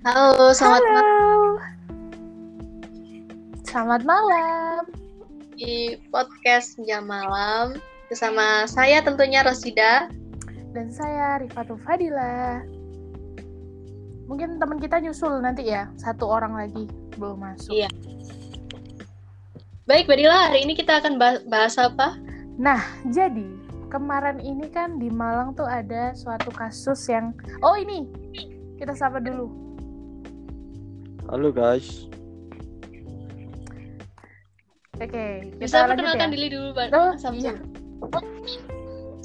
Halo, selamat Halo. malam Selamat malam. di podcast Jam Malam bersama saya tentunya Rosida. Dan saya Rifatul Fadila. Mungkin teman kita nyusul nanti ya, satu orang lagi belum masuk. Iya. Baik, Badila, hari ini kita akan bah- bahas apa? Nah, jadi kemarin ini kan di Malang tuh ada suatu kasus yang Oh, ini. Kita sapa dulu. Halo guys, Oke, kita Bisa perkenalkan ya. diri dulu, Mbak Oh, Samsul. iya.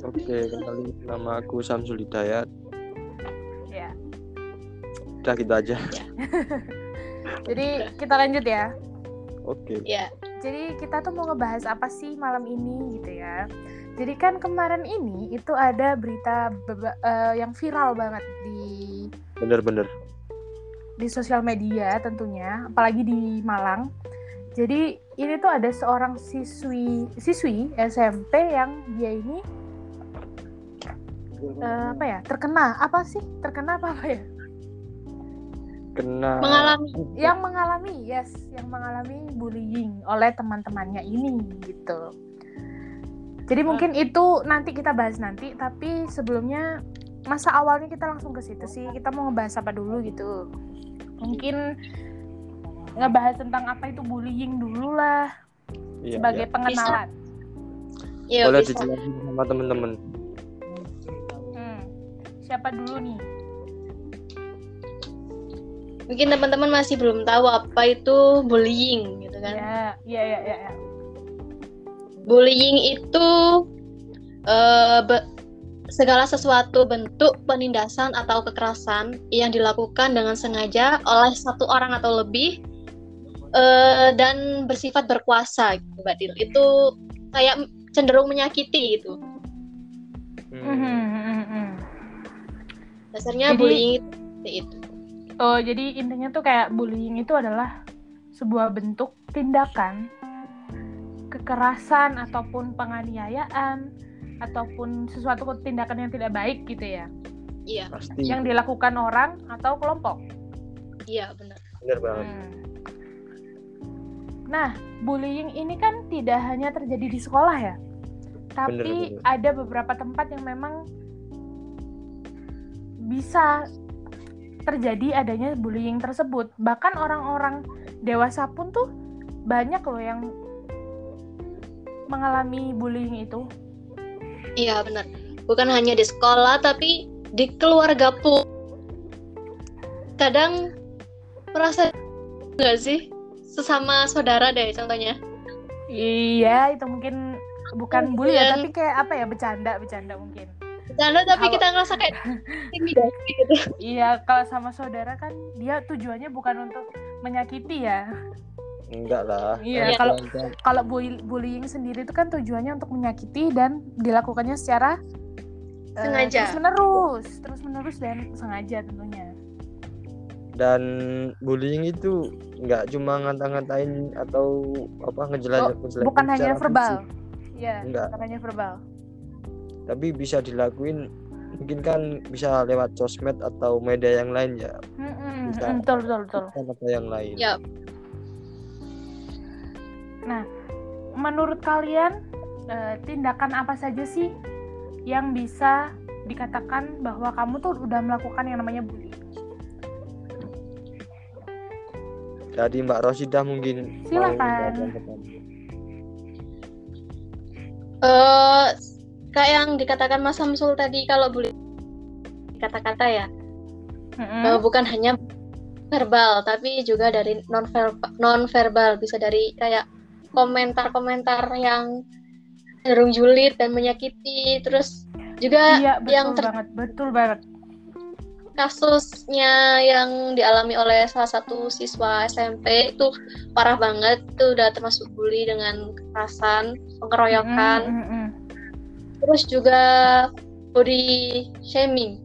oke kenalin nama aku Samsul Hidayat. Ya. Udah gitu aja. Jadi kita lanjut ya. Oke. Ya, Jadi kita tuh mau ngebahas apa sih malam ini gitu ya. Jadi kan kemarin ini itu ada berita eh, yang viral banget di Bener-bener. Di sosial media tentunya, apalagi di Malang. Jadi ini tuh ada seorang siswi siswi SMP yang dia ini eh, apa ya terkena apa sih terkena apa apa ya? Kena. mengalami. Yang mengalami yes, yang mengalami bullying oleh teman-temannya ini gitu. Jadi mungkin itu nanti kita bahas nanti, tapi sebelumnya masa awalnya kita langsung ke situ sih. Kita mau ngebahas apa dulu gitu. Mungkin ngebahas tentang apa itu bullying dulu lah Iya, sebagai iya. pengenalan. Ya, Boleh bisa. dijelasin sama temen-temen. Hmm. Siapa dulu nih? Mungkin teman-teman masih belum tahu apa itu bullying gitu kan. Ya, ya, ya, ya. ya. Bullying itu eh, be- segala sesuatu bentuk penindasan atau kekerasan yang dilakukan dengan sengaja oleh satu orang atau lebih eh, dan bersifat berkuasa gitu, Mbak Dil. Itu kayak cenderung menyakiti gitu. Hmm, Hmm. hmm. Dasarnya Jadi- bullying itu itu. Oh, jadi intinya tuh kayak bullying itu adalah sebuah bentuk tindakan kekerasan ataupun penganiayaan ataupun sesuatu tindakan yang tidak baik gitu ya, Iya, Pasti. yang dilakukan orang atau kelompok. iya benar. Bener banget. Hmm. Nah, bullying ini kan tidak hanya terjadi di sekolah ya, tapi bener. ada beberapa tempat yang memang bisa terjadi adanya bullying tersebut. Bahkan orang-orang dewasa pun tuh banyak loh yang mengalami bullying itu. Iya benar. Bukan hanya di sekolah tapi di keluarga pun. Kadang merasa nggak sih sesama saudara deh contohnya. Iya, itu mungkin bukan bully ya, tapi kayak apa ya bercanda, bercanda mungkin. Bercanda tapi Kalau- kita ngerasa kayak intimidasi gitu. Iya, kalau sama saudara kan dia tujuannya bukan untuk menyakiti ya. Enggak lah. Iya, kalau kalau bully- bullying sendiri itu kan tujuannya untuk menyakiti dan dilakukannya secara eh, Sengaja. terus menerus, terus menerus dan sengaja tentunya. Dan bullying itu nggak cuma ngata-ngatain atau apa ngejelek ngejelekin Bukan hanya verbal. Iya, Enggak. bukan hanya verbal. Tapi bisa dilakuin mungkin kan bisa lewat sosmed atau media yang lain ya. Bisa. mm, betul, betul, betul. Kan ada yang lain. Ya, Menurut kalian eh, tindakan apa saja sih yang bisa dikatakan bahwa kamu tuh udah melakukan yang namanya bullying? Jadi Mbak Rosida mungkin Silakan. eh kayak yang dikatakan Mas Samsul tadi kalau boleh kata-kata ya, bahwa bukan hanya verbal tapi juga dari non verbal non verbal bisa dari kayak komentar-komentar yang cenderung julid dan menyakiti terus juga Iya, betul yang ter- banget, betul banget. kasusnya yang dialami oleh salah satu siswa SMP itu parah banget itu udah termasuk bully dengan kekerasan pengeroyokan Mm, mm, mm. terus juga body shaming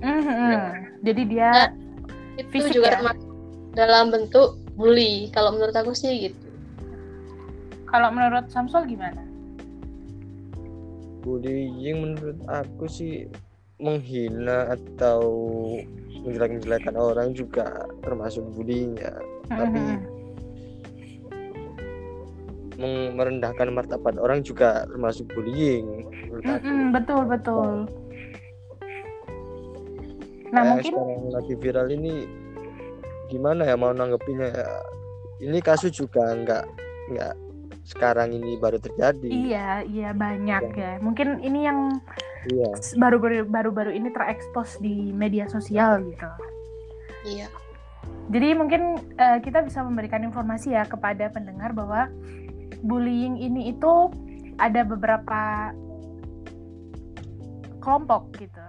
Mm, mm. Ya. Jadi dia Nah, itu juga ya? termasuk dalam bentuk bully kalau menurut aku sih gitu kalau menurut Samsul gimana? bullying menurut aku sih menghina atau menjelek-jelekan orang juga termasuk bullying ya tapi Mm-mm. meng- merendahkan martabat orang juga termasuk bullying menurut aku Mm-mm, betul betul. Nah Kayak mungkin sekarang lagi viral ini gimana ya mau nanggepinnya ya ini kasus juga nggak nggak sekarang ini baru terjadi iya iya banyak ya. Mungkin ini yang iya baru-baru baru-baru ini terekspos di media sosial gitu. Iya. Jadi mungkin eh, kita bisa memberikan informasi ya kepada pendengar bahwa bullying ini itu ada beberapa kelompok gitu.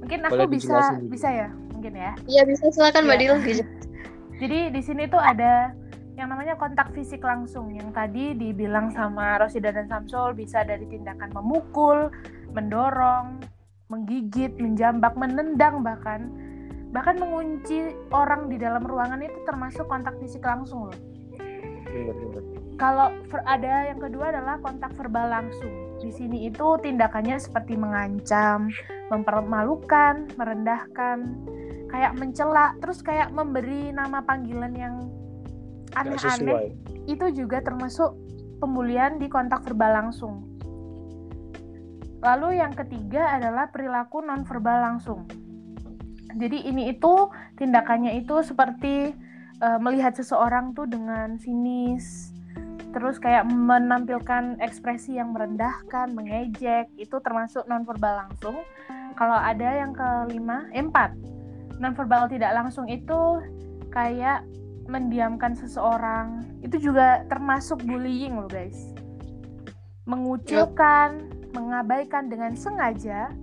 Mungkin aku Boleh bisa bisa ya, mungkin ya. Iya bisa silakan Mbak Iya. Dila. Jadi di sini tuh ada yang namanya kontak fisik langsung yang tadi dibilang sama Rosida dan Samsul bisa dari tindakan memukul, mendorong, menggigit, menjambak, menendang bahkan bahkan mengunci orang di dalam ruangan itu termasuk kontak fisik langsung loh. Kalau ada yang kedua adalah kontak verbal langsung. Di sini itu tindakannya seperti mengancam, mempermalukan, merendahkan, kayak mencela, terus kayak memberi nama panggilan yang aneh-aneh itu juga termasuk pembulian di kontak verbal langsung. Lalu yang ketiga adalah perilaku nonverbal langsung. Jadi ini itu tindakannya itu seperti eh, melihat seseorang tuh dengan sinis, terus kayak menampilkan ekspresi yang merendahkan, mengejek, itu termasuk nonverbal langsung. Kalau ada yang kelima, eh, empat, nonverbal tidak langsung itu kayak mendiamkan seseorang. Itu juga termasuk bullying loh guys. Mengucilkan mengabaikan dengan sengaja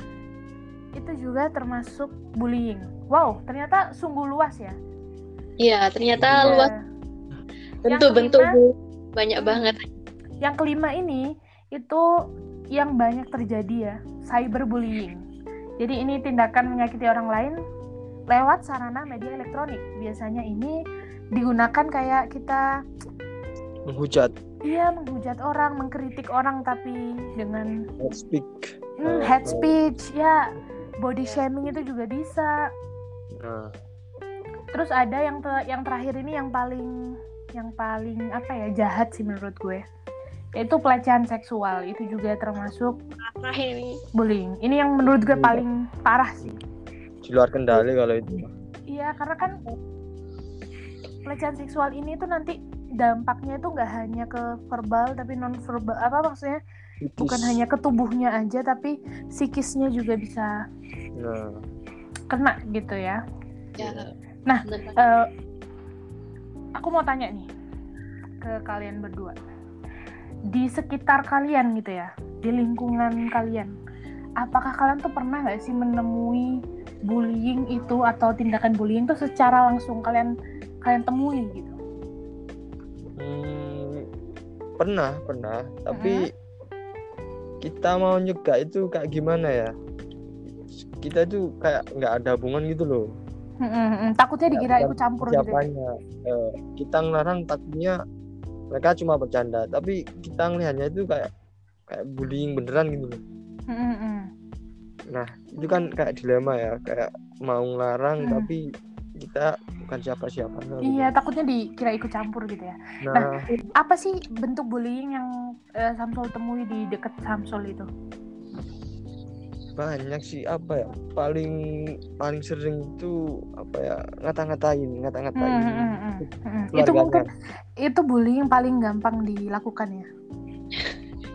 itu juga termasuk bullying. Wow ternyata sungguh luas ya. Iya ternyata Iya. luas. Bentuk-bentuk banyak banget. yang kelima ini itu yang banyak terjadi ya cyberbullying. Jadi ini tindakan menyakiti orang lain lewat sarana media elektronik biasanya ini digunakan kayak kita menghujat Iya menghujat orang, mengkritik orang tapi dengan hate speak hmm, head speech, ya body shaming itu juga bisa. nah Terus ada yang te- yang terakhir ini yang paling yang paling apa ya jahat sih menurut gue, yaitu pelecehan seksual itu juga termasuk Parah ini. bullying. Ini yang menurut gue Iya. paling parah sih. Di luar kendali kalau itu Iya karena kan pelecehan seksual ini tuh nanti dampaknya itu nggak hanya ke verbal tapi non verbal apa maksudnya Kritis. bukan hanya ke tubuhnya aja tapi psikisnya juga bisa nah kena gitu ya. Ya. Nah. Eh, aku mau tanya nih ke kalian berdua. Di sekitar kalian gitu ya, di lingkungan kalian, apakah kalian tuh pernah nggak sih menemui bullying itu atau tindakan bullying itu secara langsung kalian kalian temui gitu? Hmm, pernah pernah tapi kita mau nyegah itu kayak gimana ya kita itu kayak nggak ada hubungan gitu loh Mm-mm, takutnya dikira ikut campur gitu. ya? siapanya Eh, kita ngelarang takutnya mereka cuma bercanda tapi kita ngelihatnya itu kayak kayak bullying beneran gitu loh Mm-mm. Nah itu kan kayak dilema ya kayak mau ngelarang Hmm. tapi kita bukan siapa-siapa gitu. Iya, takutnya dikira ikut campur gitu ya. nah Apa sih bentuk bullying yang eh, Samsul temui di deket Samsul itu? banyak sih apa ya paling paling sering itu apa ya ngata-ngatain ngata-ngatain Hmm, hmm, hmm, hmm. Itu mungkin itu bullying paling gampang dilakukan ya.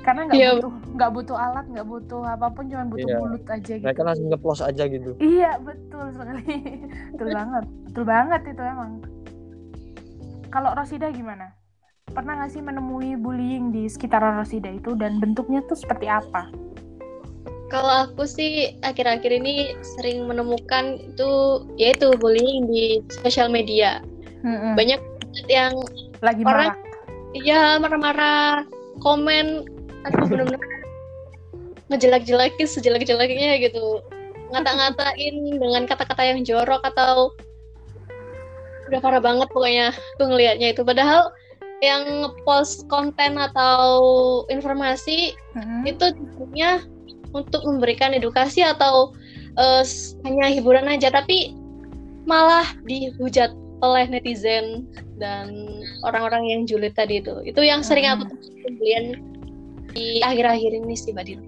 Karena nggak Iya. butuh nggak butuh alat, nggak butuh apa pun, cuma butuh Iya. mulut aja gitu. mereka langsung nyeplos aja gitu Iya betul sekali, betul banget, betul banget itu emang. Kalau Rosida gimana? Pernah nggak sih menemui bullying di sekitar Rosida itu dan bentuknya tuh seperti apa? Kalau aku sih akhir-akhir ini sering menemukan itu yaitu bullying di sosial media. Mm-mm. Banyak yang Lagi orang- marak. ya marah-marah, komen atau benar-benar ngejelek-jelekin sejelek-jeleknya gitu. Ngata-ngatain dengan kata-kata yang jorok atau udah parah banget pokoknya tuh ngelihatnya itu. Padahal yang ngepost konten atau informasi Mm-mm. itu tujuannya untuk memberikan edukasi atau s- hanya hiburan aja tapi malah dihujat oleh netizen dan orang-orang yang julid tadi itu itu yang sering aku Hmm. Di akhir-akhir ini sih mbak Dini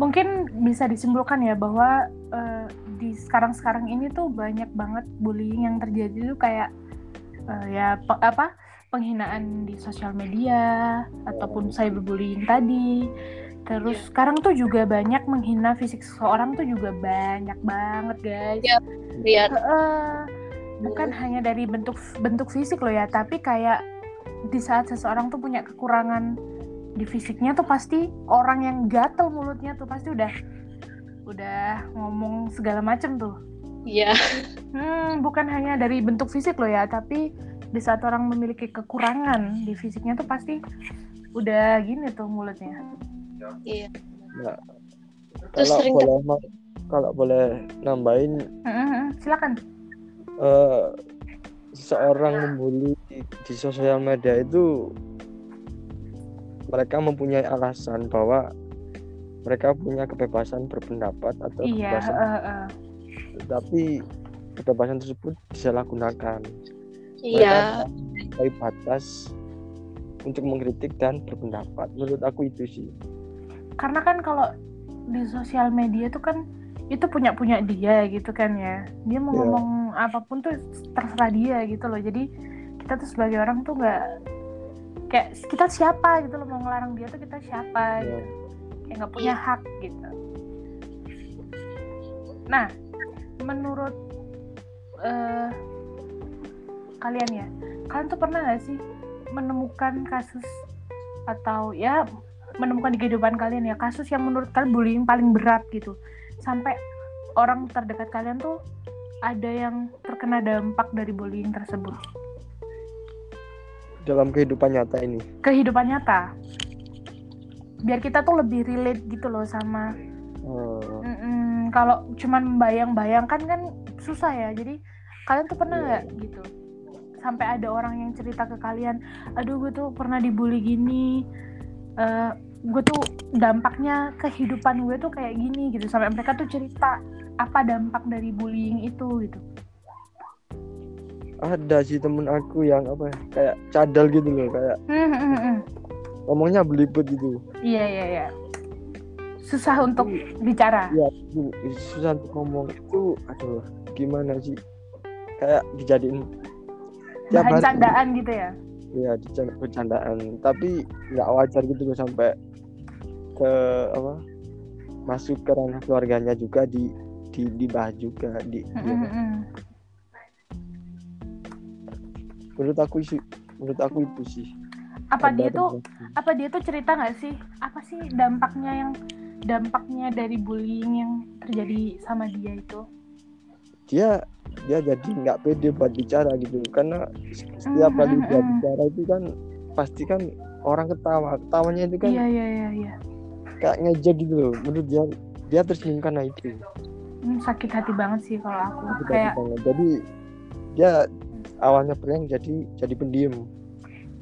mungkin bisa disimpulkan ya bahwa eh, di sekarang-sekarang ini tuh banyak banget bullying yang terjadi tuh kayak eh, ya pe- apa penghinaan di sosial media ataupun cyberbullying tadi. Terus Iya. sekarang tuh juga banyak menghina fisik seseorang tuh juga banyak banget guys. Iya. lihat Heeh. bukan hanya dari bentuk bentuk fisik loh ya, tapi kayak di saat seseorang tuh punya kekurangan di fisiknya tuh pasti orang yang gatel mulutnya tuh pasti udah udah ngomong segala macem tuh. ya Hmm, bukan hanya dari bentuk fisik loh ya, tapi di saat orang memiliki kekurangan di fisiknya tuh pasti udah gini tuh mulutnya. iya Nah, Terus kalau sering boleh ma- kalau boleh nambahin Heeh, heeh, silakan. eh seseorang membuli di sosial media itu mereka mempunyai alasan bahwa mereka punya kebebasan berpendapat atau Iya, kebebasan heeh, heeh. tapi kebebasan tersebut disalahgunakan. Iya. Mereka batas untuk mengkritik dan berpendapat. Menurut aku itu sih. Karena kan kalau di sosial media tuh kan itu punya punya dia gitu kan ya. Dia mau Iya. ngomong apa pun tuh terserah dia gitu loh. Jadi kita tuh sebagai orang tuh nggak kayak kita siapa? gitu loh mau ngelarang dia tuh kita siapa? Ya. gitu. Kayak nggak punya hak gitu. Nah menurut eh, kalian ya kalian tuh pernah nggak sih menemukan kasus atau ya menemukan di kehidupan kalian ya kasus yang menurut kalian bullying paling berat gitu? Sampai orang terdekat kalian tuh ada yang terkena dampak dari bullying tersebut dalam kehidupan nyata ini? Kehidupan nyata? Biar kita tuh lebih relate gitu loh sama mm-mm, kalau cuman bayang-bayangkan kan susah ya. Jadi kalian tuh pernah Iya. nggak gitu? Sampai ada orang yang cerita ke kalian aduh gue tuh pernah dibully gini eh gue tuh dampaknya kehidupan gue tuh kayak gini gitu. Sampai mereka tuh cerita apa dampak dari bullying itu gitu ada sih temen aku yang apa ya, kayak cadel gitu loh kayak Hmm, hmm, hmm, ngomongnya belibet gitu. Iya iya iya. Susah untuk bicara. Iya, itu susah untuk ngomong. Itu aduh gimana sih? Kayak dijadiin bahan hari. Candaan gitu ya? Ya dican- bercandaan. Tapi nggak wajar gitu loh sampai ke apa masuk ke ranah keluarganya juga di di dibahas juga di ya, hmm, hmm. Menurut aku sih menurut aku itu sih. Apa Ada dia tuh temen- apa dia tuh cerita nggak sih? Apa sih dampaknya yang dampaknya dari bullying yang terjadi sama dia itu? Dia dia jadi nggak pede buat bicara gitu. Karena setiap Hmm, kali hmm, dia hmm. bicara itu kan pasti kan orang ketawa. Ketawanya itu kan iya iya iya iya. kayak ngejek gitu loh. Menurut dia dia tersinggung karena itu. Hmm, sakit hati banget sih kalau aku. Sakit kayak banget. jadi dia awalnya prank jadi jadi pendiam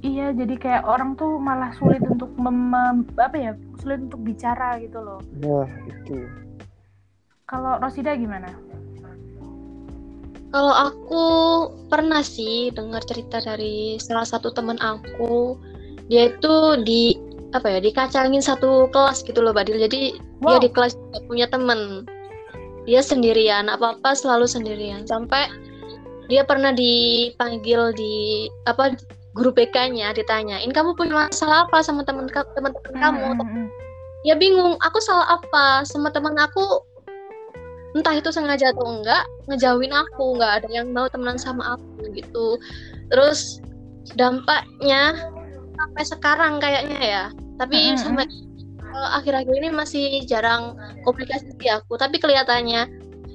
iya jadi kayak orang tuh malah sulit untuk mem- apa ya sulit untuk bicara gitu loh nah itu kalau Rosida gimana Kalau aku pernah sih dengar cerita dari salah satu teman aku, dia itu di apa ya dikacangin satu kelas gitu loh Badil. Jadi dia Wow. di kelas punya temen, dia sendirian, apa apa selalu sendirian. Sampai dia pernah dipanggil di apa guru BK-nya ditanyain kamu punya masalah apa sama teman teman kamu? Hmm, hmm, hmm. ya bingung aku salah apa sama teman aku entah itu sengaja atau enggak ngejauhin aku nggak ada yang mau temenan sama aku gitu terus dampaknya sampai sekarang kayaknya ya tapi Mm-mm. sampai eh, akhir-akhir ini masih jarang komunikasi di aku tapi kelihatannya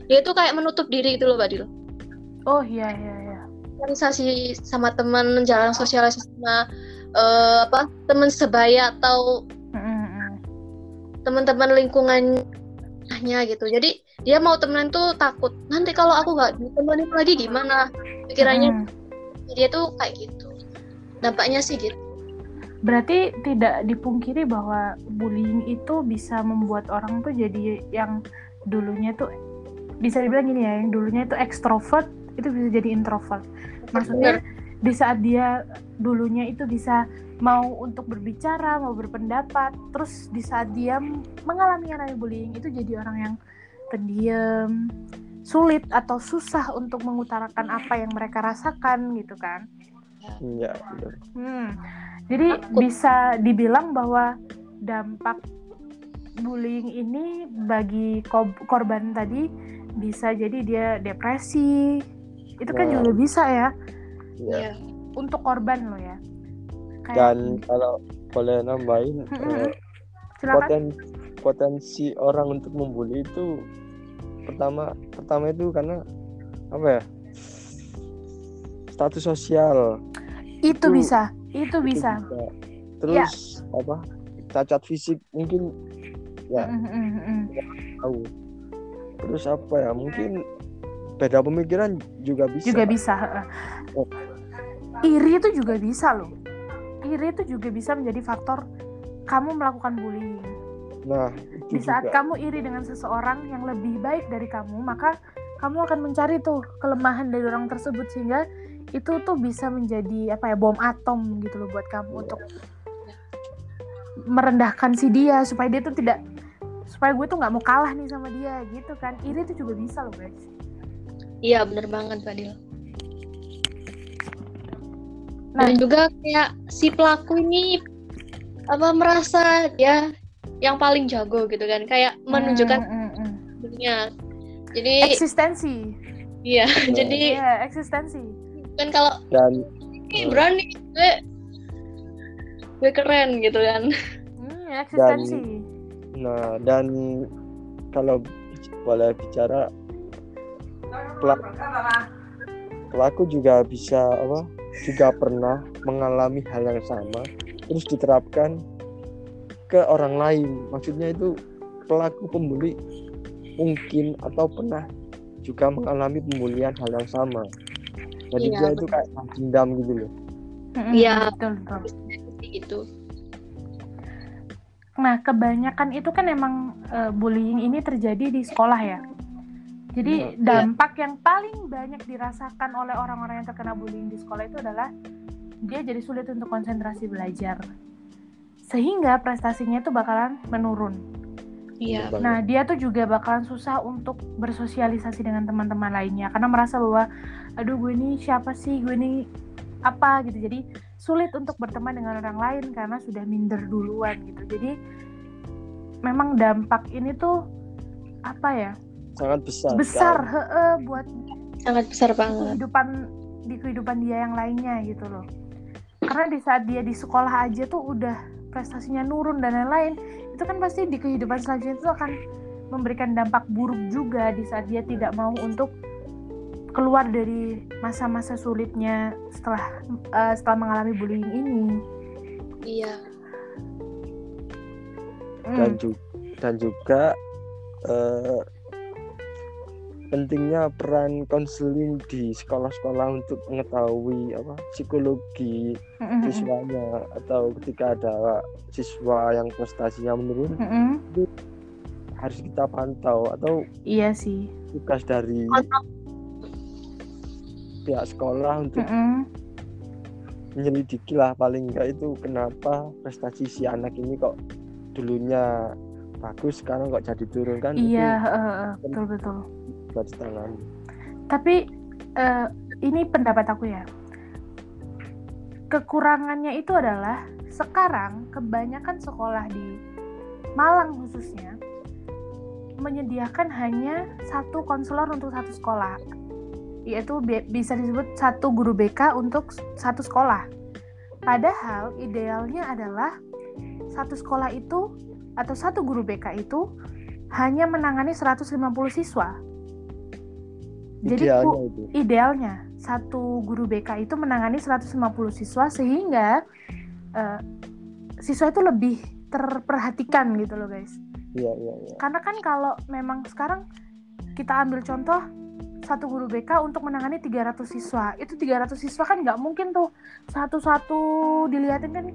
dia tuh kayak menutup diri gitu loh Badil oh iya iya iya. Sosialisasi sama teman jarang sosialisasi sama eh, apa teman sebaya atau teman-teman lingkungannya gitu. Jadi dia mau temenan tuh takut. Nanti kalau aku nggak ditemenin lagi gimana? Pikirannya Hmm. dia tuh kayak gitu. Dampaknya sih gitu. Berarti tidak dipungkiri bahwa bullying itu bisa membuat orang tuh jadi yang dulunya tuh bisa dibilang gini ya yang dulunya itu ekstrovert itu bisa jadi introvert maksudnya di saat dia dulunya itu bisa mau untuk berbicara mau berpendapat terus di saat dia mengalami yang namanya bullying itu jadi orang yang pendiam sulit atau susah untuk mengutarakan apa yang mereka rasakan gitu kan Iya, benar. Hmm. Jadi bisa dibilang bahwa dampak bullying ini bagi ko- korban tadi bisa jadi dia depresi. Itu kan Nah. juga bisa ya Iya. Iya. untuk korban lo ya. Dan kalau boleh nambahin eh, poten, potensi orang untuk membuli itu pertama pertama itu karena apa ya status sosial Itu itu- bisa, itu itu bisa. terus apa cacat fisik mungkin ya Mm, mm, mm, mm. tahu terus apa ya mungkin beda pemikiran juga bisa Juga bisa. Oh. Iri itu juga bisa loh. Iri itu juga bisa menjadi faktor kamu melakukan bullying. nah itu di saat juga kamu iri dengan seseorang yang lebih baik dari kamu maka kamu akan mencari tuh kelemahan dari orang tersebut sehingga itu tuh bisa menjadi apa ya bom atom gitu loh buat kamu untuk merendahkan si dia supaya dia tuh tidak supaya gue tuh nggak mau kalah nih sama dia gitu kan iri itu juga bisa loh guys Iya, bener banget Fadil. Nah. Dan juga kayak si pelaku ini apa merasa dia yang paling jago gitu kan, kayak menunjukkan Hmm, hmm, hmm. dirinya. Jadi eksistensi iya, Ya. jadi iya eksistensi kan kalau dan "Ih, berani gue gue keren gitu kan. hmm, eksistensi nah dan kalau boleh bicara pelaku, pelaku juga bisa apa juga pernah mengalami hal yang sama terus diterapkan ke orang lain maksudnya itu pelaku pembuli mungkin atau pernah juga mengalami pembulian hal yang sama jadi Iya, dia itu kayak dendam gitu loh Iya. betul betul gitu. Nah, kebanyakan itu kan emang eh, bullying ini terjadi di sekolah ya. Jadi Iya. dampak yang paling banyak dirasakan oleh orang-orang yang terkena bullying di sekolah itu adalah dia jadi sulit untuk konsentrasi belajar. Sehingga prestasinya itu bakalan menurun. Iya. Nah, dia tuh juga bakalan susah untuk bersosialisasi dengan teman-teman lainnya karena merasa bahwa aduh gue ini siapa sih? Gue ini apa gitu. Jadi sulit untuk berteman dengan orang lain karena sudah minder duluan gitu. Jadi memang dampak ini tuh apa ya? Sangat besar Besar kan? heeh, buat Sangat besar banget. kehidupan di kehidupan dia yang lainnya gitu loh. Karena di saat dia di sekolah aja tuh udah prestasinya nurun dan lain-lain, itu kan pasti di kehidupan selanjutnya itu akan memberikan dampak buruk juga di saat dia tidak mau untuk keluar dari masa-masa sulitnya setelah eh, setelah mengalami bullying ini. Iya. dan Hmm, juga dan juga eh, pentingnya peran konseling di sekolah-sekolah untuk mengetahui apa psikologi mm, mm, mm, siswanya atau ketika ada siswa yang prestasinya menurun mm, mm. harus kita pantau atau Iya sih. tugas dari pihak sekolah untuk Mm, mm. menyelidiki lah paling enggak itu kenapa prestasi si anak ini kok dulunya bagus sekarang kok jadi turun kan Iya, heeh, betul betul. Buat ditangani Tapi eh, ini pendapat aku ya. Kekurangannya itu adalah sekarang kebanyakan sekolah di Malang khususnya menyediakan hanya satu konselor untuk satu sekolah. Yaitu bi- bisa disebut satu guru BK untuk satu sekolah. Padahal idealnya adalah satu sekolah itu atau satu guru BK itu hanya menangani 150 siswa. Jadi idealnya itu idealnya satu guru BK itu menangani 150 siswa sehingga eh, siswa itu lebih terperhatikan gitu loh guys. iya iya iya Karena kan kalau memang sekarang kita ambil contoh satu guru BK untuk menangani 300 siswa. Itu 300 siswa kan nggak mungkin tuh satu-satu dilihatin kan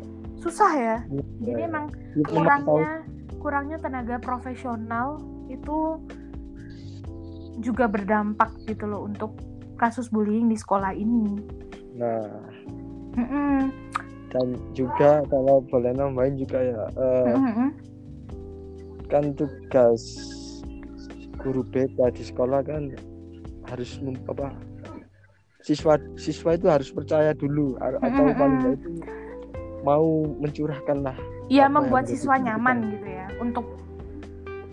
susah ya Iya. jadi emang Dia memang tahu kurangnya kurangnya tenaga profesional itu juga berdampak gitu loh untuk kasus bullying di sekolah ini. nah Mm-mm. dan juga kalau boleh nambahin juga ya eh, Mm-mm. kan tugas guru BK di sekolah kan harus mem- apa siswa siswa itu harus percaya dulu atau Mm-mm. paling nggak itu mau mencurahkan lah Iya membuat siswa nyaman gitu ya untuk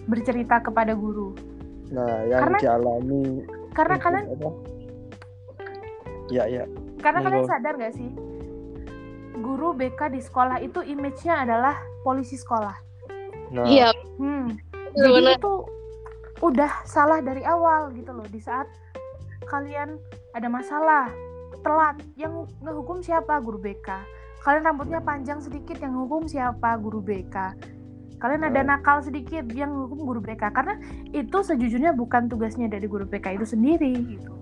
bercerita kepada guru. Nah yang Karena- dialami Karena itu kalian apa ya ya karena kalian sadar gak sih guru BK di sekolah itu image-nya adalah polisi sekolah. nah Iya, Hmm. bener. Jadi itu udah salah dari awal gitu loh. Di saat kalian ada masalah, telat, yang ngehukum siapa? Guru BK. Kalian rambutnya panjang sedikit, yang hukum siapa? Guru BK. Kalian ada nakal sedikit, yang hukum guru BK. Karena itu sejujurnya bukan tugasnya dari guru BK itu sendiri gitu.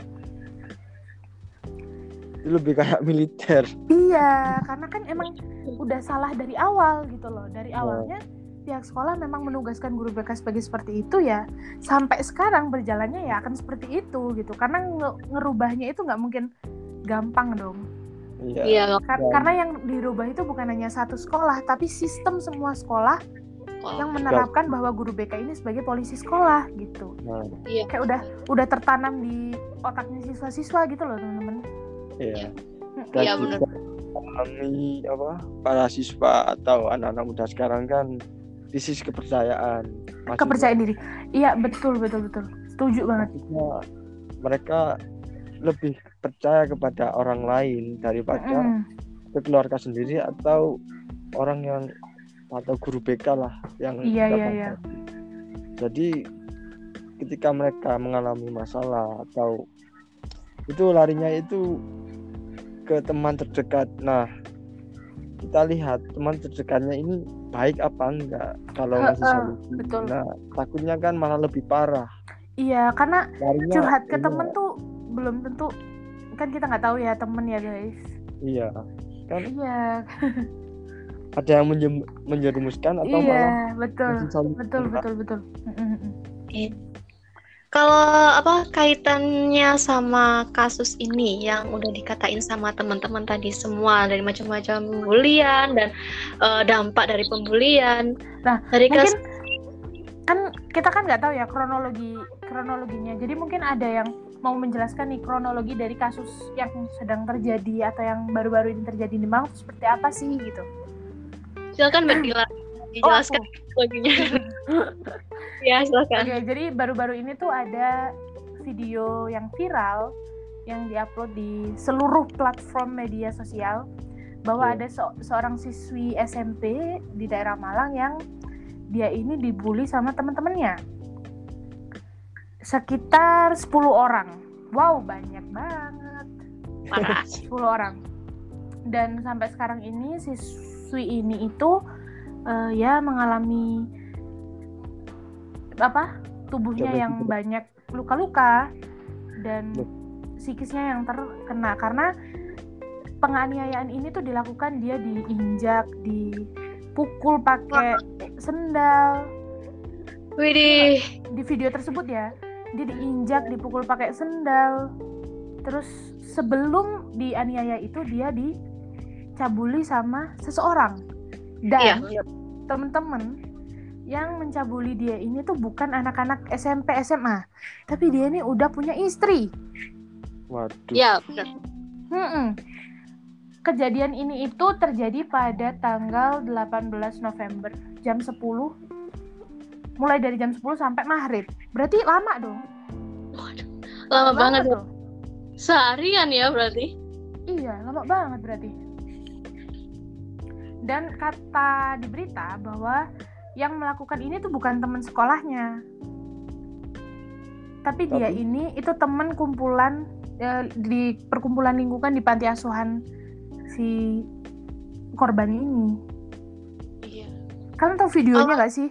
itu lebih kayak militer Iya, karena kan emang udah salah dari awal gitu loh. Dari Iya. awalnya pihak sekolah memang menugaskan guru BK sebagai seperti itu ya. Sampai sekarang berjalannya ya akan seperti itu gitu. Karena nge- ngerubahnya itu nggak mungkin gampang dong. iya Iya, Kar- Ya. Karena yang dirubah itu bukan hanya satu sekolah, tapi sistem semua sekolah yang menerapkan bahwa guru BK ini sebagai polisi sekolah gitu. nah Kayak udah udah tertanam di otaknya siswa-siswa gitu loh teman-teman. iya Mm, dan Iya, juga mengalami apa para siswa atau anak-anak muda sekarang kan krisis kepercayaan Maksudnya- Kepercayaan diri. Iya betul betul betul. Setuju banget. mereka lebih percaya kepada orang lain daripada Mm. ke keluarga sendiri atau orang yang atau guru BK lah yang Iya, kita iya, iya. Jadi ketika mereka mengalami masalah atau itu larinya itu ke teman terdekat. Nah, kita lihat teman terdekatnya ini baik apa enggak kalau ngasih Heeh, solusi. betul. Nah, takutnya kan malah lebih parah. Iya, karena Larinya curhat ke temen tuh belum tentu kan kita nggak tahu ya temen ya guys. Iya. Kan Iya, ada yang menjem- menjerumuskan atau malah iya betul, solusi. betul, betul, betul. Mm-mm. Kalau apa kaitannya sama kasus ini yang udah dikatain sama teman-teman tadi semua dari macam-macam bulian dan eh, dampak dari pembulian. Nah, dari Mungkin kasus kan kita kan nggak tahu ya kronologi kronologinya. Jadi mungkin ada yang mau menjelaskan nih kronologi dari kasus yang sedang terjadi atau yang baru-baru ini terjadi di Malang seperti apa sih gitu. Silakan Mbak Dila dijelaskan Oh, ya silakan. Oke, jadi baru-baru ini tuh ada video yang viral yang diupload di seluruh platform media sosial bahwa Oke. ada se- seorang siswi SMP di daerah Malang yang dia ini dibully sama teman-temannya. Sekitar 10 orang. Wow, banyak banget. Parah. 10 orang. Dan sampai sekarang ini siswi ini itu eh, ya mengalami apa? tubuhnya Coba yang banyak luka-luka dan psikisnya yang terkena karena penganiayaan ini tuh dilakukan dia diinjak, dipukul pakai sendal. Widih. Di video tersebut ya, dia diinjak, dipukul pakai sendal. Terus sebelum dianiaya itu dia dicabuli sama seseorang. Iya. Dan temen-temen yang mencabuli dia ini tuh bukan anak-anak SMP SMA, tapi dia ini udah punya istri. Waduh. Ya, benar. Mm-mm. Kejadian ini itu terjadi pada tanggal 18 November jam 10 mulai dari jam 10 sampai maghrib. Berarti lama dong. Waduh, lama banget. tuh. Seharian ya berarti. Iya, lama banget berarti. Dan kata di berita bahwa yang melakukan ini tuh bukan teman sekolahnya. Tapi dia Tapi? ini itu teman kumpulan eh, di perkumpulan lingkungan di panti asuhan si korban ini. Iya. Kalian tahu videonya nggak sih?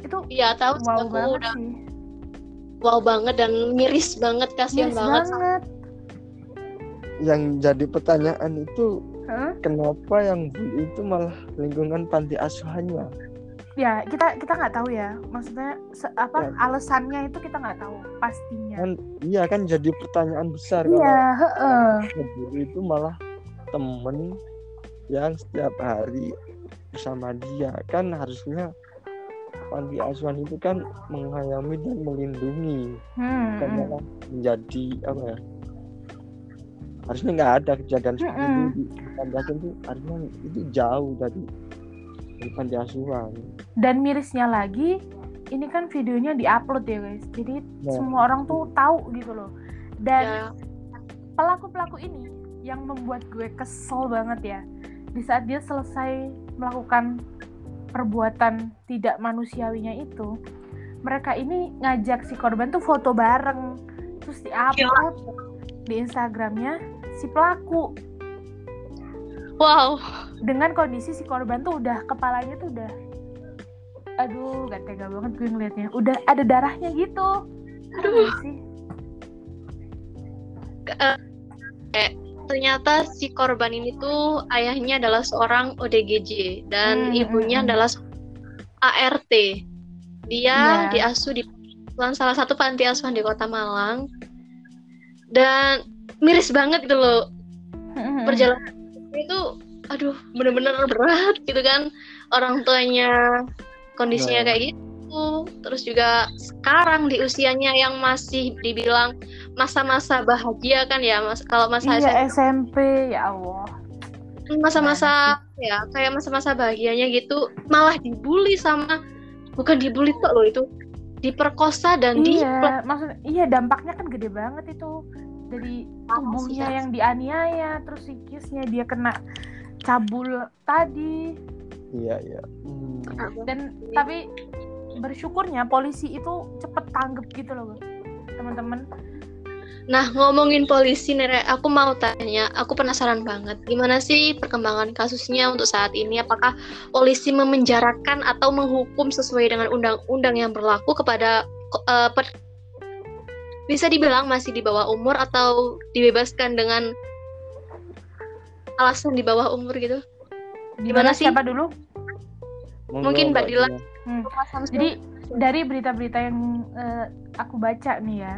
Itu Iya, tahu wow aku banget udah sih. wow banget dan miris banget, kasihan Miris banget. banget. Yang jadi pertanyaan itu Hah? kenapa yang bully itu malah lingkungan panti asuhannya ya kita kita nggak tahu ya maksudnya se- apa Ya. alasannya itu kita nggak tahu pastinya kan iya kan jadi pertanyaan besar iya kalau bully itu malah temen yang setiap hari bersama dia kan harusnya panti asuhan itu kan mengayomi dan melindungi Hmm, bukan hmm. malah menjadi apa ya harusnya nggak ada kejadian seperti itu. Mm-mm. di di panti asuhan itu harusnya itu jauh dari dari panti asuhan. Dan mirisnya lagi ini kan videonya diupload ya guys. Jadi Nah. semua orang tuh tahu gitu loh. Dan Ya, pelaku-pelaku ini yang membuat gue kesel banget ya. Di saat dia selesai melakukan perbuatan tidak manusiawinya itu mereka ini ngajak si korban tuh foto bareng. Terus diupload di Instagramnya si pelaku wow. dengan kondisi si korban tuh udah kepalanya tuh udah aduh gak tega banget gue ngeliatnya udah ada darahnya gitu aduh sih Eh, kayak ternyata si korban ini tuh ayahnya adalah seorang ODGJ dan Hmm, ibunya hmm, hmm. adalah ART. Dia Iya. diasuh di salah satu panti asuhan di Kota Malang. Dan miris banget gitu loh. Perjalanan itu aduh bener-bener berat gitu kan. Orang tuanya kondisinya Nah. kayak gitu. Terus juga sekarang di usianya yang masih dibilang masa-masa bahagia kan ya mas? Kalau masa iya SMP ya Allah. Masa-masa ya kayak masa-masa bahagianya gitu malah dibully sama bukan dibully kok loh itu diperkosa dan di iya maksudnya iya dampaknya kan gede banget itu dari tubuhnya yang dianiaya terus psikisnya dia kena cabul tadi. Iya iya. Hmm. dan tapi bersyukurnya polisi itu cepet tanggep gitu loh teman-teman. Nah, ngomongin polisi nih, Re, aku mau tanya, aku penasaran banget, gimana sih perkembangan kasusnya untuk saat ini? Apakah polisi memenjarakan atau menghukum sesuai dengan undang-undang yang berlaku kepada per- bisa dibilang masih di bawah umur atau dibebaskan dengan alasan di bawah umur gitu? Gimana sih? siapa dulu Mungkin Mbak Dila. Dila. jadi dari berita-berita yang eh, aku baca nih ya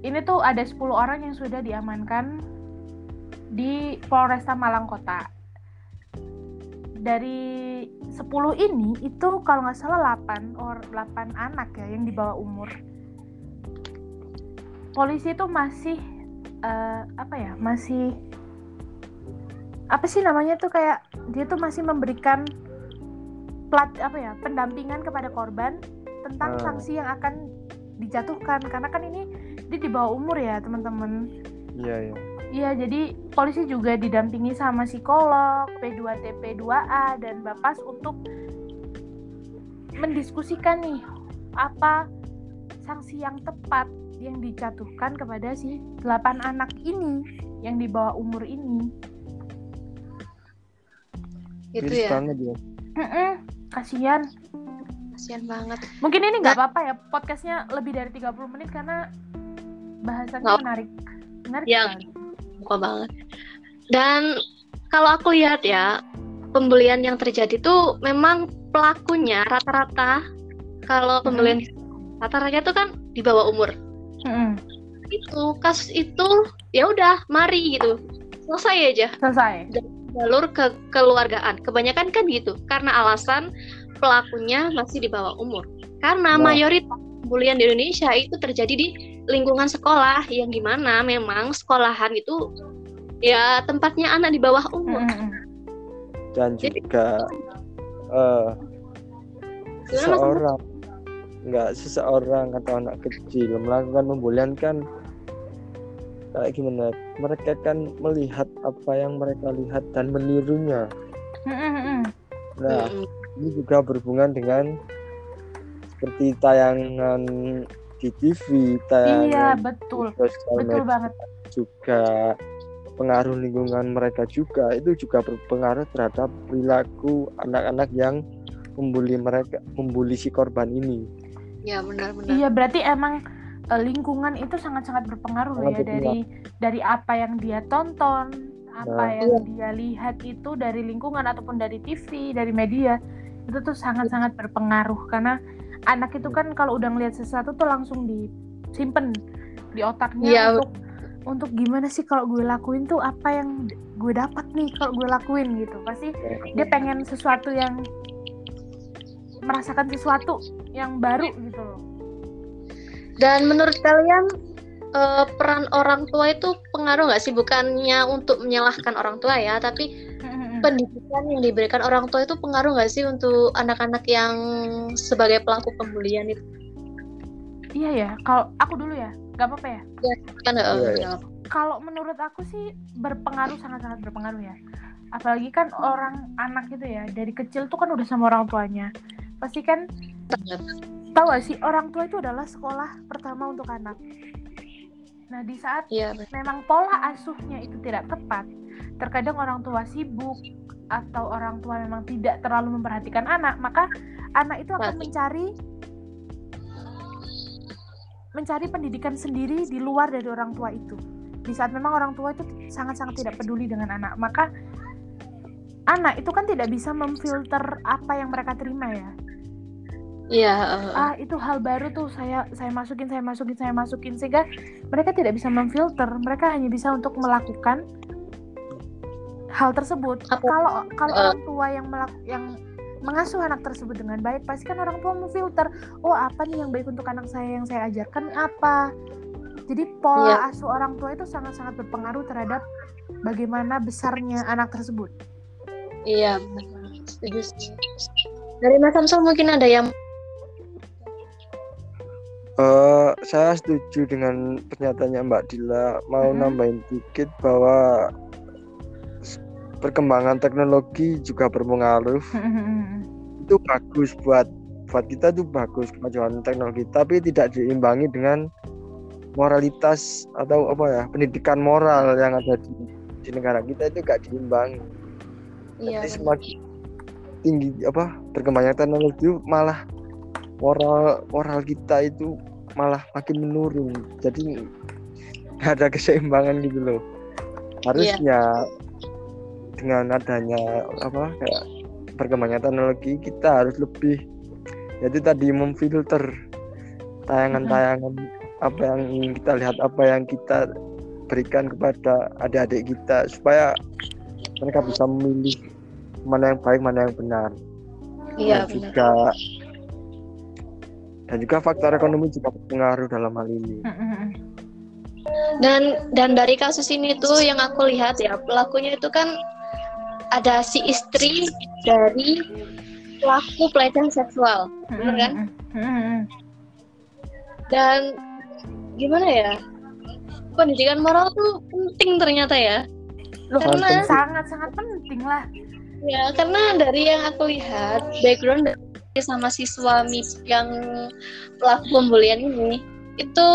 ini tuh ada 10 orang yang sudah diamankan di Polresta Malang Kota dari 10 ini itu kalau nggak salah 8 or 8 anak ya yang di bawah umur polisi itu masih eh, apa ya masih apa sih namanya tuh kayak dia tuh masih memberikan plat apa ya pendampingan kepada korban tentang Ah. sanksi yang akan dijatuhkan. Karena kan ini dia di bawah umur ya teman-teman. Iya iya. Iya, jadi polisi juga didampingi sama psikolog, P2TP 2A dan Bapas untuk mendiskusikan nih apa sanksi yang tepat yang dijatuhkan kepada si 8 anak ini yang di bawah umur ini. Gitu Miris ya, banget ya kasihan. kasihan banget. Mungkin ini nggak apa-apa ya podcastnya lebih dari 30 menit karena bahasannya Nggak. menarik. Menarik Yang- sekali. Suka banget. Dan kalau aku lihat ya, pembelian yang terjadi tuh memang pelakunya rata-rata kalau pembelian rata-rata tuh kan di bawah umur. Itu kasus itu ya udah mari gitu. Selesai aja Selesai. jalur ke keluargaan. Kebanyakan kan gitu karena alasan pelakunya masih di bawah umur. Karena Nah. mayoritas pembulian di Indonesia itu terjadi di lingkungan sekolah yang di mana memang sekolahan itu ya tempatnya anak di bawah umur. Mm-mm. dan Jadi- juga eh Gimana, Mas? seseorang nggak seseorang atau anak kecil melakukan pembulian kan kayak gimana mereka kan melihat apa yang mereka lihat dan menirunya nah ini juga berhubungan dengan seperti tayangan di TV Iya, tayangan betul. di sosial Betul media banget. juga pengaruh lingkungan mereka juga itu juga berpengaruh terhadap perilaku anak-anak yang membuli mereka membuli si korban ini Ya benar-benar. Iya, berarti emang lingkungan itu sangat-sangat berpengaruh Sangat ya dari dari apa yang dia tonton, apa Nah. yang dia lihat itu dari lingkungan ataupun dari TV dari media itu tuh sangat-sangat berpengaruh. Karena anak itu kan kalau udah ngelihat sesuatu tuh langsung disimpan di otaknya Iya. untuk untuk gimana sih kalau gue lakuin tuh apa yang gue dapat nih kalau gue lakuin gitu. Pasti dia pengen sesuatu yang merasakan sesuatu yang baru gitu loh Dan menurut kalian eh, peran orang tua itu pengaruh nggak sih? Bukannya untuk menyalahkan orang tua ya, tapi pendidikan yang diberikan orang tua itu pengaruh nggak sih untuk anak-anak yang sebagai pelaku pembulian itu? iya ya kalau aku dulu ya nggak apa-apa ya Kan eh, Iya, iya. kalau menurut aku sih berpengaruh sangat-sangat berpengaruh ya apalagi kan orang anak gitu ya dari kecil tuh kan udah sama orang tuanya pasti kan. Tahu gak sih orang tua itu adalah sekolah pertama untuk anak. Nah di saat Iya, memang pola asuhnya itu tidak tepat terkadang orang tua sibuk atau orang tua memang tidak terlalu memperhatikan anak maka anak itu akan mencari mencari pendidikan sendiri di luar dari orang tua itu. Di saat memang orang tua itu sangat-sangat tidak peduli dengan anak maka anak itu kan tidak bisa memfilter apa yang mereka terima ya iya. eh, ah itu hal baru tuh saya saya masukin saya masukin saya masukin sehingga mereka tidak bisa memfilter mereka hanya bisa untuk melakukan hal tersebut kalau kalau Eh. orang tua yang melak- yang mengasuh anak tersebut dengan baik pasti kan orang tua memfilter oh apa nih yang baik untuk anak saya yang saya ajarkan apa jadi pola asuh orang tua itu sangat-sangat berpengaruh terhadap bagaimana besarnya anak tersebut Iya, benar. Setuju. Dari Mas Samsul mungkin ada yang Eh, saya setuju dengan pernyataannya Mbak Dila. Mau Mhm. nambahin dikit bahwa perkembangan teknologi juga berpengaruh. Itu bagus buat buat kita itu bagus kemajuan teknologi, tapi tidak diimbangi dengan moralitas atau apa ya pendidikan moral yang ada di, di negara kita itu gak diimbangi. iya, Jadi semakin tinggi apa perkembangan teknologi malah moral moral kita itu malah makin menurun. Jadi ada keseimbangan gitu loh. Harusnya dengan adanya apa kayak perkembangan teknologi kita harus lebih yaitu tadi memfilter tayangan-tayangan apa yang ingin kita lihat apa yang kita berikan kepada adik-adik kita supaya mereka bisa memilih mana yang baik mana yang benar. Iya dan benar. juga dan juga faktor ekonomi juga berpengaruh dalam hal ini Dan dan dari kasus ini tuh yang aku lihat ya pelakunya itu kan ada si istri dari pelaku pelecehan seksual, bener kan? Dan gimana ya? Pendidikan moral tuh penting ternyata ya. Loh, Karena- sangat-sangat penting lah Ya, karena dari yang aku lihat background dari sama si suami yang pelaku pembulian ini itu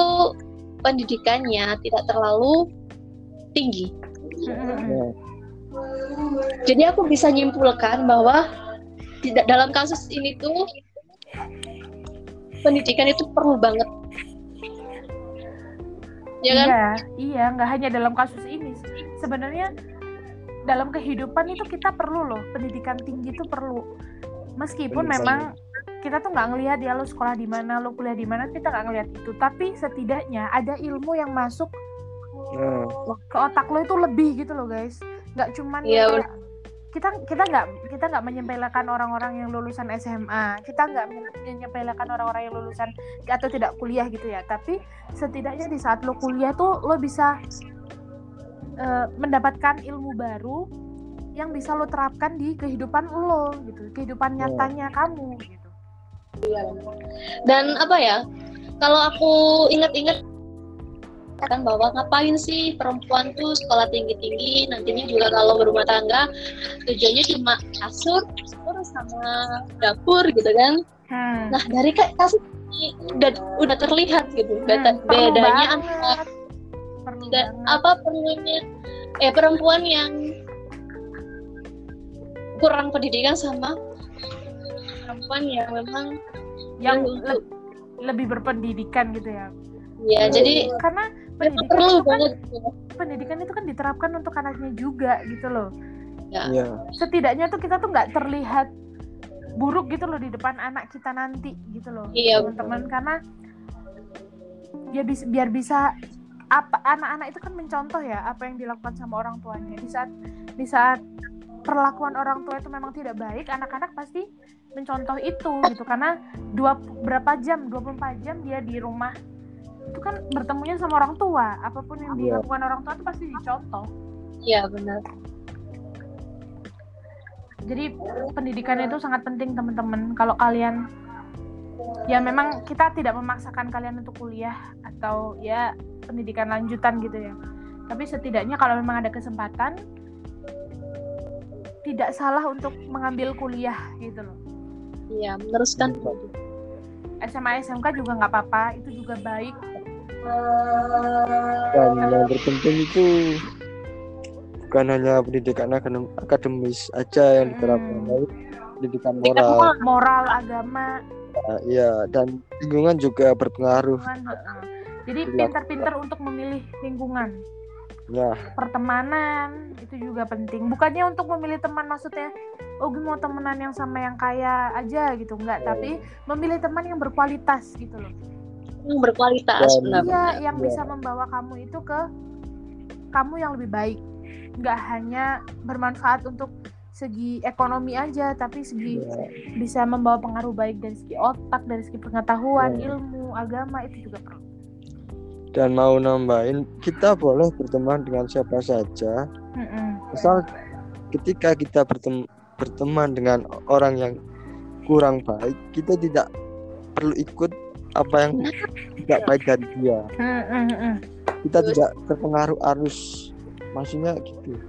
pendidikannya tidak terlalu tinggi. Ya, Jadi aku bisa nyimpulkan bahwa tidak dalam kasus ini tuh pendidikan itu perlu banget. Ya kan? Iya, iya, nggak hanya dalam kasus ini. Sebenarnya dalam kehidupan itu kita perlu loh pendidikan tinggi itu perlu. Meskipun Benar. memang kita tuh nggak ngelihat ya lo sekolah di mana, lo kuliah di mana, kita nggak ngelihat itu. Tapi setidaknya ada ilmu yang masuk nah, ke otak lo itu lebih gitu loh guys. Nggak cuman Iya, kayak- kita kita nggak kita nggak menyepelekan orang-orang yang lulusan SMA. Kita nggak menyepelekan orang-orang yang lulusan atau tidak kuliah gitu ya. Tapi setidaknya di saat lo kuliah tuh lo bisa eh, mendapatkan ilmu baru yang bisa lo terapkan di kehidupan lo gitu, kehidupan Iya. nyatanya kamu gitu. Dan apa ya? Kalau aku ingat-ingat kan bahwa ngapain sih perempuan tuh sekolah tinggi-tinggi nantinya juga kalau berumah tangga tujuannya cuma kasur, kasur sama dapur gitu kan. Hmm. Nah, dari ka- kasus ini udah udah terlihat gitu Hmm, bedanya antara perlu apa perlunya eh perempuan yang kurang pendidikan sama perempuan yang memang yang untuk le- lebih berpendidikan gitu ya. ya Ya. jadi karena pendidikan perlu itu kan banget pendidikan itu kan diterapkan untuk anaknya juga gitu loh ya Iya. setidaknya tuh kita tuh nggak terlihat buruk gitu loh di depan anak kita nanti gitu loh Iya, teman-teman karena ya bis- biar bisa apa anak-anak itu kan mencontoh ya apa yang dilakukan sama orang tuanya di saat di saat perlakuan orang tua itu memang tidak baik anak-anak pasti mencontoh itu gitu. Karena dua berapa jam 24 jam dia di rumah. Itu kan bertemunya sama orang tua. Apa pun yang Iya. dilakukan orang tua itu pasti dicontoh. Iya benar. Jadi pendidikan itu sangat penting teman-teman. Kalau kalian ya memang kita tidak memaksakan kalian untuk kuliah atau ya pendidikan lanjutan gitu ya. Tapi setidaknya kalau memang ada kesempatan tidak salah untuk mengambil kuliah gitu loh iya meneruskan SMA SMK juga nggak apa-apa itu juga baik Dan yang terpenting itu bukan hanya pendidikan akadem- akademis aja yang diterapkan, Hmm. tapi pendidikan moral. moral agama Iya, dan lingkungan juga berpengaruh. lingkungan heeh. jadi Iya. pintar-pintar untuk memilih lingkungan Nah, pertemanan itu juga penting. Bukannya untuk memilih teman maksudnya oh gue mau temenan yang sama yang kaya aja gitu. Enggak Oh. tapi memilih teman yang berkualitas gitu loh. Yang berkualitas Dan- benar. Iya yang Iya. bisa membawa kamu itu ke kamu yang lebih baik. Nggak hanya bermanfaat untuk segi ekonomi aja tapi segi ya, bisa membawa pengaruh baik dari segi otak dari segi pengetahuan Iya. ilmu agama itu juga perlu dan mau nambahin, kita boleh berteman dengan siapa saja, asal ketika kita bertem- berteman dengan orang yang kurang baik, kita tidak perlu ikut apa yang tidak baik dari dia. Kita Terus- tidak terpengaruh arus, maksudnya gitu.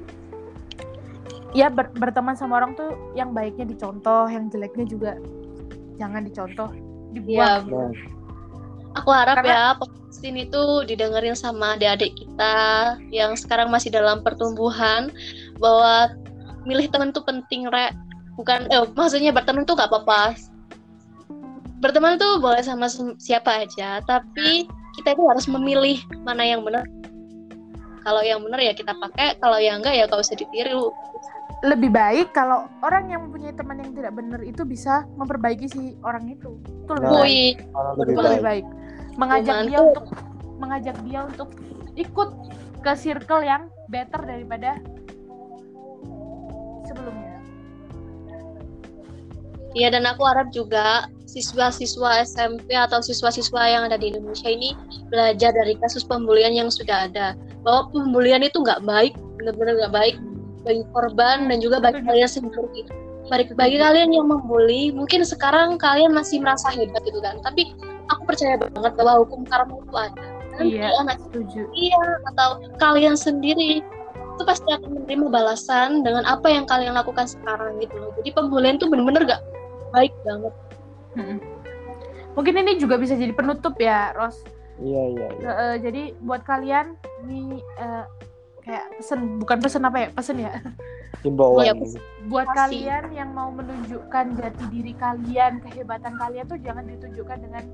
ya ber- berteman sama orang tuh yang baiknya dicontoh yang jeleknya juga jangan dicontoh Iya, dibuang Nah, aku harap Karena- ya ini tuh didengerin sama adik-adik kita yang sekarang masih dalam pertumbuhan bahwa milih teman tuh penting rek. Bukan eh, maksudnya berteman tuh gak apa-apa. Berteman tuh boleh sama siapa aja tapi kita itu harus memilih mana yang benar. Kalau yang benar ya kita pakai kalau yang enggak ya gak usah ditiru. Lebih baik kalau orang yang mempunyai teman yang tidak benar itu bisa memperbaiki si orang itu. Itu lebih baik. Lebih lebih baik. baik mengajak dia Mantap. untuk mengajak dia untuk ikut ke circle yang better daripada sebelumnya. Iya dan aku harap juga siswa-siswa SMP atau siswa-siswa yang ada di Indonesia ini belajar dari kasus pembulian yang sudah ada. Bahwa pembulian itu nggak baik benar-benar nggak baik bagi korban dan juga bagi kalian sendiri. Bagi, bagi kalian yang membuli mungkin sekarang kalian masih merasa hebat gitu kan. Tapi aku percaya banget bahwa hukum karma itu ada. Iya. anak setuju. Kalian atau kalian sendiri itu pasti akan menerima balasan dengan apa yang kalian lakukan sekarang gitu loh. Jadi pembulian itu benar-benar gak baik banget. Mm-mm. mungkin ini juga bisa jadi penutup ya Ros. Iya, iya, iya. Eh, jadi buat kalian ini eh, kayak pesen bukan pesen apa ya? Pesen ya? Himbauan. Iya, buat kalian yang mau menunjukkan jati diri kalian kehebatan kalian tuh jangan ditunjukkan dengan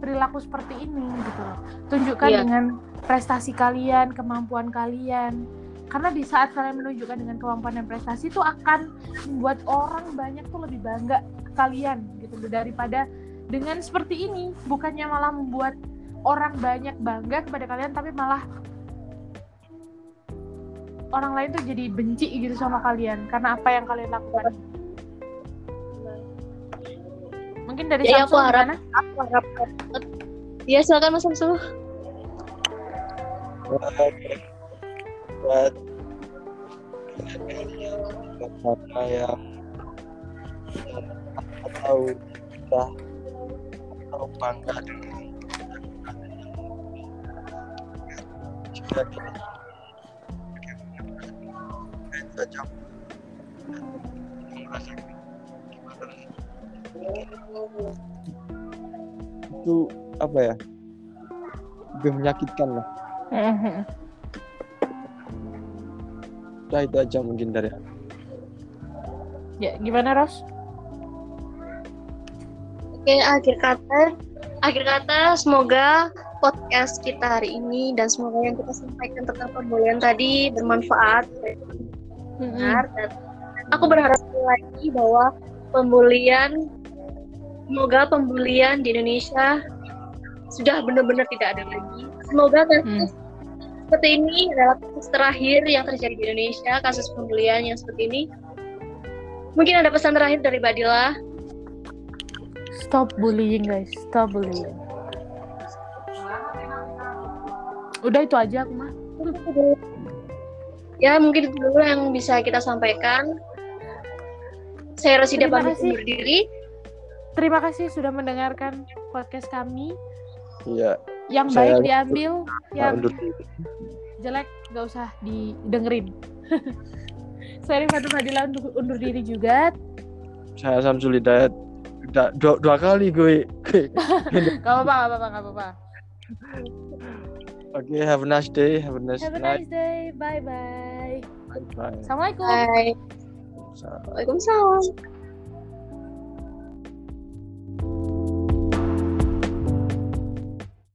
perilaku seperti ini gitu loh. Tunjukkan Iya. dengan prestasi kalian kemampuan kalian. Karena di saat kalian menunjukkan dengan kemampuan dan prestasi itu akan membuat orang banyak tuh lebih bangga ke kalian gitu loh, daripada dengan seperti ini bukannya malah membuat orang banyak bangga kepada kalian tapi malah orang lain tuh jadi benci gitu sama kalian. Karena apa yang kalian lakukan mungkin dari Jadi aku Samsul harap- gimana? aku harap ya silakan mas Samsul buat buat karena yang atau kita atau bangga dengan merasa itu apa ya? Lebih menyakitkan lah. Udah itu aja mungkin dari aku. ya gimana Ros? Oke, akhir kata, akhir kata semoga podcast kita hari ini dan semoga yang kita sampaikan tentang pembulian tadi bermanfaat. Benar dan aku berharap lagi bahwa pembulian semoga pembulian di Indonesia sudah benar-benar tidak ada lagi. Semoga kasus seperti ini adalah kasus terakhir yang terjadi di Indonesia, kasus pembulian yang seperti ini. Mungkin ada pesan terakhir dari Badila. Stop bullying guys, stop bullying. Udah itu aja aku mah. Ya mungkin itu dulu yang bisa kita sampaikan. Saya Rosida pamit undur diri. Terima kasih sudah mendengarkan podcast kami. Iya, Yang Saya- baik diambil, yang undur diri. jelek nggak usah didengerin. Saya Rifatu Fadila undur, undur diri juga. Saya Samsul Hidayat. Dua, dua kali gue. Gak apa-apa, gak apa-apa, gak apa-apa. Oke, have a nice day, have a nice Have a night. nice day. Bye-bye. Bye bye. Assalamualaikum. Bye. Salam. Waalaikumsalam.